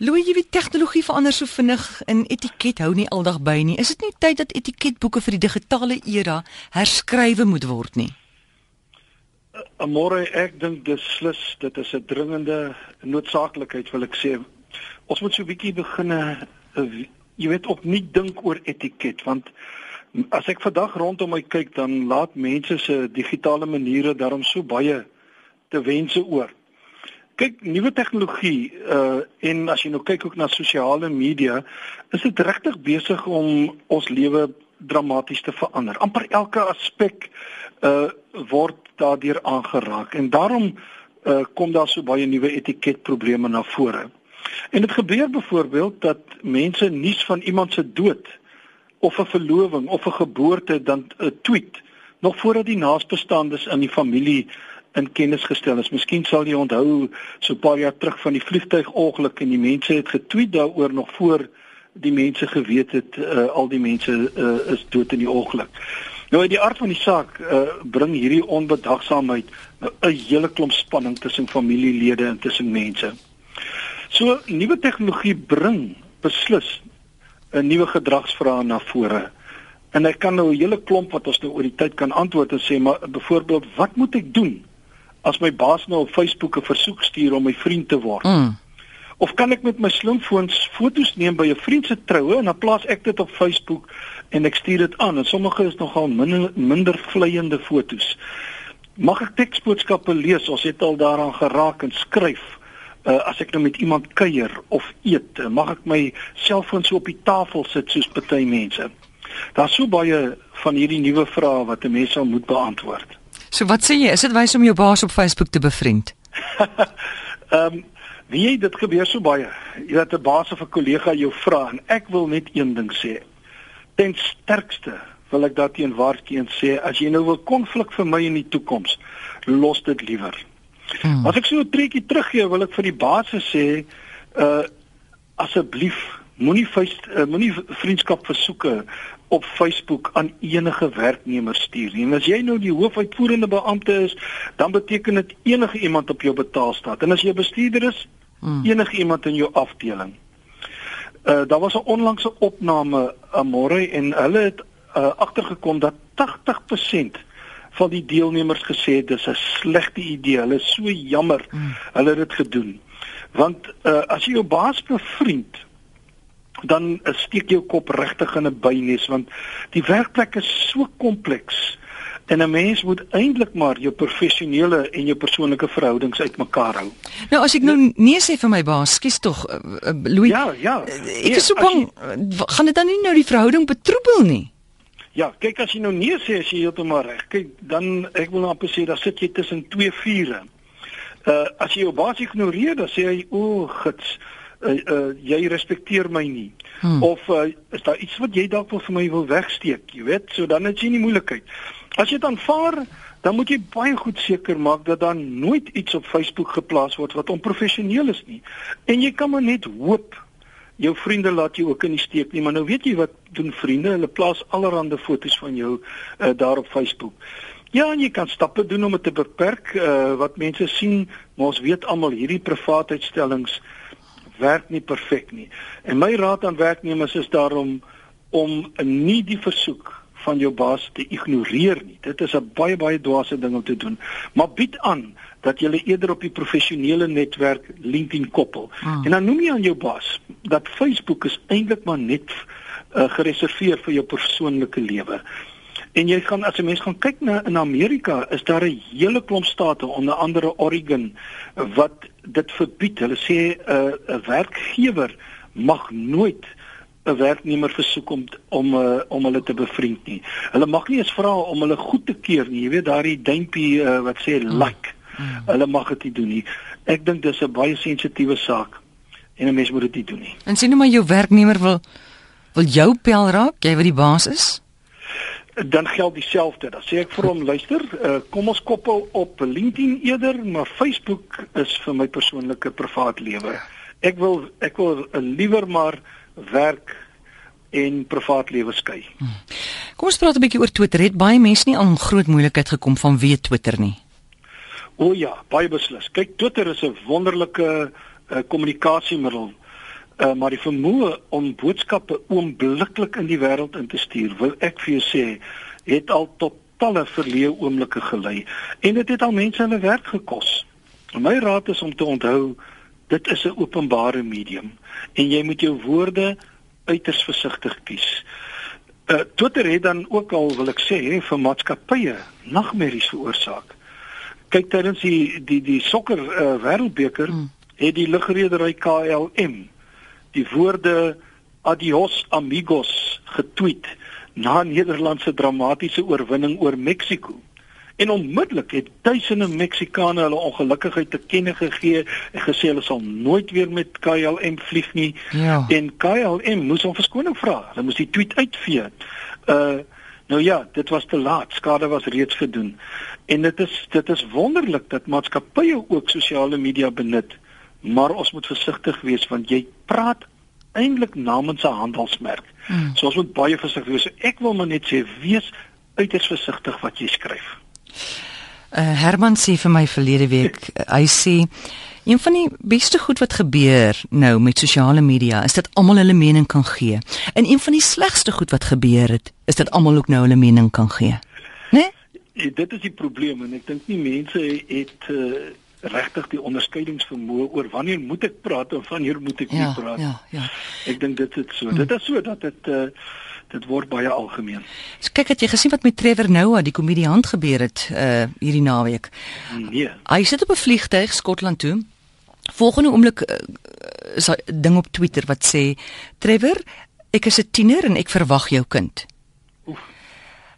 Louis, jy weet tegnologie verander so vinnig en etiket hou nie aldag by nie. Is dit nie tyd dat etiketboeke vir die digitale era herskrywe moet word nie? Amore, ek dink beslis dit is 'n dringende noodsaaklikheid wil ek sê. Ons moet so 'n bietjie begin uh, jy weet opnuut dink oor etiket want as ek vandag rondom my kyk dan laat mense se digitale maniere daarom so baie te wense oor kyk nuwe tegnologie uh en as jy nou kyk ook na sosiale media is dit regtig besig om ons lewe dramaties te verander. amper elke aspek uh word daardeur aangeraak en daarom uh kom daar so baie nuwe etiketprobleme na vore. En dit gebeur byvoorbeeld dat mense nuus van iemand se dood of 'n verloving of 'n geboorte dan 'n uh, tweet nog voordat die naasbestaandes in die familie in kennis gestel is. Miskien sal jy onthou so 'n paar jaar terug van die vliegtuigongeluk en die mense het getweet daaroor nog voor die mense geweet het uh, al die mense uh, is dood in die ongeluk. Nou uit die aard van die saak uh, bring hierdie onbedagsaamheid 'n uh, hele klomp spanning tussen familielede en tussen mense. So nuwe tegnologie bring beslis 'n nuwe gedragsvrae na vore. En ek kan nou 'n hele klomp wat ons nou oor die tyd kan antwoord en sê maar byvoorbeeld wat moet ek doen as my baas nou op Facebook 'n versoek stuur om my vriend te word. Mm. Of kan ek met my slimfoons foto's neem by 'n vriend se troue en dan plaas ek dit op Facebook en ek stuur dit aan. En sommige is nogal minder minder vleiende foto's. Mag ek teksboodskappe lees? Ons het al daaraan geraak en skryf. Uh, as ek nou met iemand kuier of eet, mag ek my selfoon so op die tafel sit soos party mense. Daar's so baie van hierdie nuwe vrae wat 'n mens sal moet beantwoord. So wat sê jy? Is dit wys om jou baas op Facebook te bevriend? Ehm um, wie jy dit gebeur so baie. Jy het 'n baas of 'n kollega jou vra en ek wil net een ding sê. Ten sterkste wil ek daarteen waarskyn sê as jy nou wil konflik vir my in die toekoms, los dit liewer. Hmm. As ek so 'n treetjie teruggee, wil ek vir die baas sê uh asseblief moenie uh, moenie vriendskap versoeke op Facebook aan enige werknemer stuur nie. En as jy nou die hoofuitvoerende beampte is, dan beteken dit enige iemand op jou betaalstaat. En as jy bestuurder is, hmm. enige iemand in jou afdeling. Uh daar was 'n onlangse opname amore en hulle het uh agtergekom dat 80% van die deelnemers gesê dis 'n slegte idee. Hulle is so jammer hmm. hulle het dit gedoen. Want uh as jy jou baas bevriend, dan steek jou kop regtig in 'n bynes want die werkplek is so kompleks en 'n mens moet eintlik maar jou professionele en jou persoonlike verhoudings uitmekaar hou. Nou as ek nou nee sê vir my baas, skuis tog uh, Louis. Ja, ja. Uh, ek is so bang jy, gaan dit dan nie nou die verhouding betroebel nie? Ja, kyk as jy nou nee sê as jy heeltemal reg. Kyk, dan ek wil net sê daar sit jy tussen twee vure. Uh as jy jou baas ignoreer, dan sê hy o, gits uh, uh, jy respekteer my nie. Hmm. of uh, is daar iets wat jy dalk wil vir my wil wegsteek jy weet? So dan het jy nie moeilikheid. As jy dit aanvaar dan moet jy baie goed seker maak dat dan nooit iets op Facebook geplaas word wat onprofessioneel is nie. En jy kan maar net hoop jou vriende laat jou ook in die steek nie maar nou weet jy wat doen vriende? Hulle plaas allerlei foto's van jou uh, daar op Facebook. Ja, en jy kan stappe doen om dit te beperk. Uh, wat mense sien, maar ons weet almal hierdie privaatheidstellings uh werk nie perfek nie. En my raad aan werknemers is daarom om nie die versoek van jou baas te ignoreer nie. Dit is 'n baie baie dwaase ding om te doen. Maar bied aan dat jy eerder op die professionele netwerk LinkedIn koppel. Hmm. En dan noem jy aan jou baas dat Facebook is eintlik maar net uh, gereserveer vir jou persoonlike lewe. En jy gaan as 'n mens gaan kyk na in Amerika, is daar 'n hele klomp state, onder andere Oregon, wat dit verbied. Hulle sê 'n uh, 'n werkgewer mag nooit 'n werknemer versoek om om uh, om hulle te bevriend nie. Hulle mag nie eens vra om hulle goed te keer nie. Jy weet daardie duimpie uh, wat sê mm. like. Mm. Hulle mag dit nie doen nie. Ek dink dis 'n baie sensitiewe saak en 'n mens moet dit nie doen nie. En sien nou maar jou werknemer wil wil jou pel raak, jy wat die baas is? Dan geld dieselfde. Dan sê ek vir hom, luister, uh, kom ons koppel op LinkedIn eerder, maar Facebook is vir my persoonlike privaat lewe. Ek wil ek wil uh, liewer maar werk en privaat lewe skei. Hmm. Kom ons praat 'n bietjie oor Twitter. Het baie mense nie al 'n groot moeilikheid gekom van wie Twitter nie? O ja, baie beslis. Kyk, Twitter is 'n wonderlike uh, kommunikasiemiddel. uh, maar die vermoë om boodskappe oombliklik in die wêreld in te stuur, wil ek vir jou sê, het al tot talle verleë oomblikke gelei en dit het al mense hulle werk gekos. My raad is om te onthou dit is 'n openbare medium en jy moet jou woorde uiters versigtig kies. Uh Twitter het dan ook al wil ek sê vir maatskappye nagmerries veroorsaak. Kyk tydens die die die sokker uh, wêreldbeker hmm. het die lugredery KLM die woorde adios amigos getweet na Nederland se dramatiese oorwinning oor Mexiko. En onmiddellik het duisende Meksikane hulle ongelukkigheid te kenne gegee en gesê hulle sal nooit weer met KLM vlieg nie. Ja. En KLM moes om verskoning vra. Hulle moes die tweet uitvee. Uh nou ja, dit was te laat. Skade was reeds gedoen. En dit is dit is wonderlik dat maatskappye ook sosiale media benut. Maar ons moet versigtig wees want jy praat eintlik namens 'n handelsmerk. Hmm. So ons moet baie versigtig wees. Ek wil maar net sê wees uiters versigtig wat jy skryf. Uh, Herman sê vir my verlede week, uh, hy sê een van die beste goed wat gebeur nou met sosiale media is dat almal hulle mening kan gee. En een van die slegste goed wat gebeur het, is dat almal ook nou hulle mening kan gee. Né? Nee? Dit is die probleem en ek dink nie mense het uh, regtig die onderskeidingsvermoë oor wanneer moet ek praat en wanneer moet ek ja, nie praat. Ja, ja. Ek dink dit is so. Hmm. Dit is so dat dit uh, dit word baie algemeen. So, kyk het jy gesien wat met Trevor Noah die komediant gebeur het uh hierdie naweek? Nee. Hy sit op 'n vliegtyg Skotland toe. Volgende oomblik uh, is 'n ding op Twitter wat sê Trevor, ek is 'n tiener en ek verwag jou kind. Oef.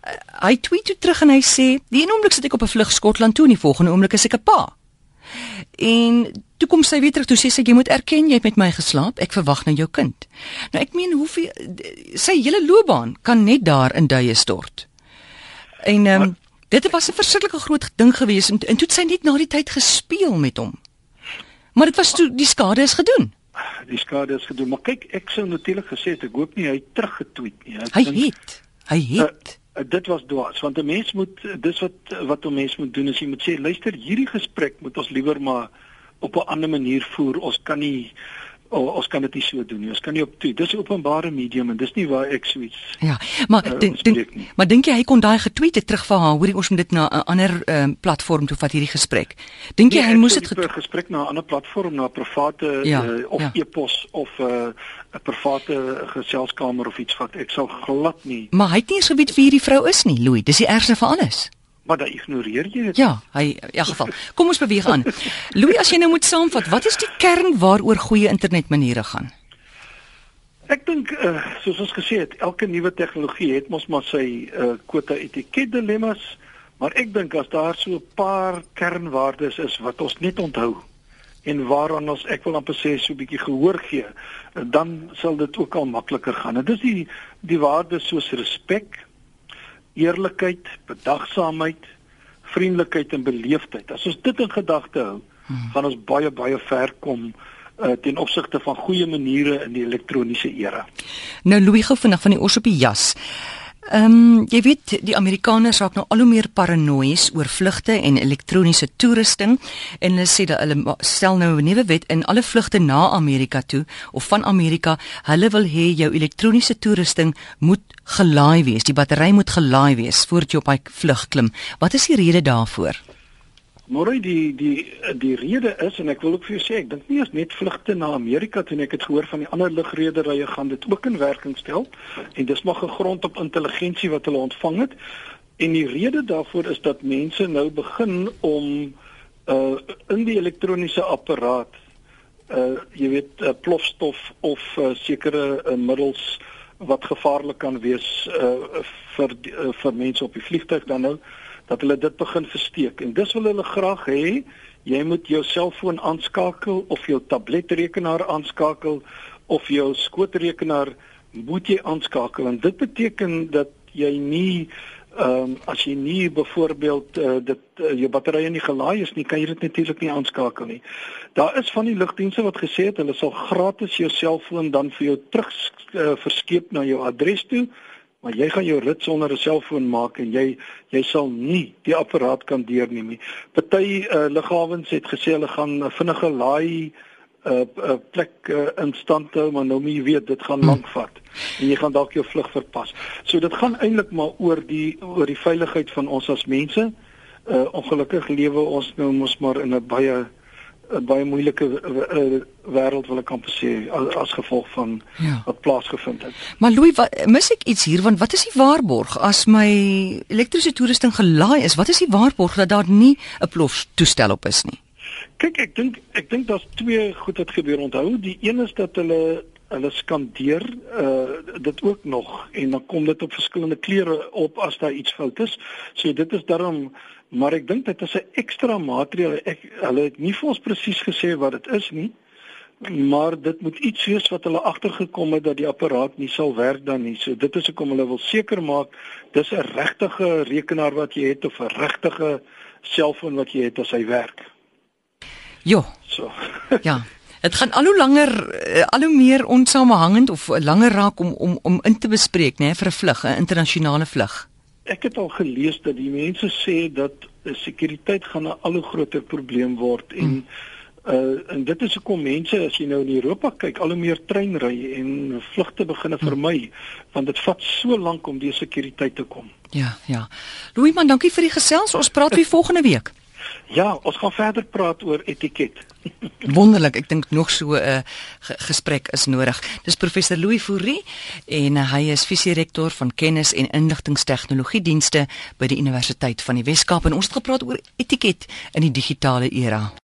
Uh, hy tweet toe terug en hy sê, "Die een oomblik sit ek op 'n vlug Skotland toe en die volgende oomblik is ek 'n pa." En toe kom sy weer terug toe sê sy jy moet erken jy het met my geslaap. Ek verwag nou jou kind. Nou ek meen hoeveel sy hele loopbaan kan net daar in duie stort. En ehm um, dit was 'n verskriklike groot ding gewees en, en toe het sy net na die tyd gespeel met hom. Maar dit was toe die skade is gedoen. Die skade is gedoen, maar kyk ek sou natuurlik gesê het ek hoop nie hy het teruggetweet nie. Ek hy denk, het. Hy het. Uh, dit was dwaas want 'n mens moet dis wat wat 'n mens moet doen is jy moet sê luister hierdie gesprek moet ons liewer maar op 'n ander manier voer. Ons kan nie oh, ons kan dit nie so doen nie. Ons kan nie op toe. Dis 'n openbare medium en dis nie waar ek so iets. Ja, maar uh, dink maar dink jy hy kon daai getweet het terug vir haar? Hoorie ons moet dit na 'n ander um, platform toe vat hierdie gesprek. Dink jy nee, hy moes dit getweet gesprek na 'n ander platform na 'n private ja, uh, of ja. e-pos of 'n uh, private geselskamer of iets wat ek sal glad nie. Maar hy het nie eens geweet wie hierdie vrou is nie, Louis. Dis die ergste van alles maar dan ignoreer jy dit. Ja, hy in elk geval. Kom ons beweeg aan. Louis, as jy nou moet saamvat, wat is die kern waaroor goeie internetmaniere gaan? Ek dink uh, soos ons gesê het, elke nuwe tegnologie het mos maar sy uh, quota etiket dilemmas, maar ek dink as daar so 'n paar kernwaardes is wat ons net onthou en waaraan ons ek wil amper sê so 'n bietjie gehoor gee, dan sal dit ook al makliker gaan. Dit is die die waardes soos respek, eerlikheid, bedagsaamheid, vriendelikheid en beleefdheid. As ons dit in gedagte hou, hmm. gaan ons baie baie ver kom uh, ten opsigte van goeie maniere in die elektroniese era. Nou Louis gou vinnig van die os op die jas. Ehm um, jy weet die Amerikaners raak nou al hoe meer paranoïes oor vlugte en elektroniese toerusting en hulle sê dat hulle stel nou 'n nuwe wet in alle vlugte na Amerika toe of van Amerika, hulle wil hê jou elektroniese toerusting moet gelaai wees, die battery moet gelaai wees voordat jy op 'n vlug klim. Wat is die rede daarvoor? Môre die die die rede is en ek wil ook vir jou sê ek dink nie as net vlugte na Amerika toe ek het gehoor van die ander lugrederye gaan dit ook in werking stel. En dis maar gegrond op intelligensie wat hulle ontvang het. En die rede daarvoor is dat mense nou begin om uh in die elektroniese apparaat uh jy weet uh, plofstof of uh, sekere uh, middels wat gevaarlik kan wees uh vir uh, vir mense op die vliegtuig dan nou dat hulle dit begin versteek. En dis wil hulle graag hê. Jy moet jou selfoon aanskakel of jou tabletrekenaar aanskakel of jou skootrekenaar moet jy aanskakel. En dit beteken dat jy nie ehm um, as jy nie byvoorbeeld uh, dit uh, jou batterye nie gelaai is nie kan jy dit natuurlik nie aanskakel nie. Daar is van die lugdienste wat gesê het hulle sal gratis jou selfoon dan vir jou terug uh, verskeep na jou adres toe maar jy gaan jou rit sonder 'n selfoon maak en jy jy sal nie die apparaat kan deurneem nie. Party uh, liggawens het gesê hulle gaan vinnige laai 'n uh, plek uh, in stand hou, maar nou moet jy weet dit gaan hm. lank vat en jy gaan dalk jou vlug verpas. So dit gaan eintlik maar oor die oor die veiligheid van ons as mense. Uh ongelukkig lewe ons nou mos maar in 'n baie 'n baie moeilike uh, wêreld wil ek kan sê as, as gevolg van ja. wat plaasgevind het. Maar Louis, wat, mis ek iets hier want wat is die waarborg as my elektriese toerusting gelaai is? Wat is die waarborg dat daar nie 'n plof toestel op is nie? Kyk, ek dink ek dink daar's twee goed wat gebeur. Onthou, die een is dat hulle hulle skandeer uh dit ook nog en dan kom dit op verskillende kleure op as daar iets fout is. So dit is daarom maar ek dink dit is 'n ekstra materiaal. Ek hulle het nie vir ons presies gesê wat dit is nie. Maar dit moet iets wees wat hulle agtergekom het dat die apparaat nie sal werk dan nie. So dit is hoekom hulle wil seker maak dis 'n regte rekenaar wat jy het of 'n regte selfoon wat jy het as hy werk. Jo. So. ja. Dit gaan al hoe langer eh, al hoe meer onsamehangend of langer raak om om om in te bespreek, né, vir 'n vlug, 'n internasionale vlug. Ek het al gelees dat die mense sê dat sekuriteit gaan 'n al hoe groter probleem word en hmm. uh en dit is hoekom mense as jy nou in Europa kyk al hoe meer treinry en vlugte begine hmm. vermy want dit vat so lank om die sekuriteit te kom. Ja, ja. Louis man, dankie vir die gesels. Ons praat weer volgende week. Ja, ons gaan verder praat oor etiket. Wonderlik, ek dink nog so 'n uh, gesprek is nodig. Dis professor Louis Fourie en uh, hy is visierektor van kennis en inligtingstegnologie dienste by die Universiteit van die Wes-Kaap en ons het gepraat oor etiket in die digitale era.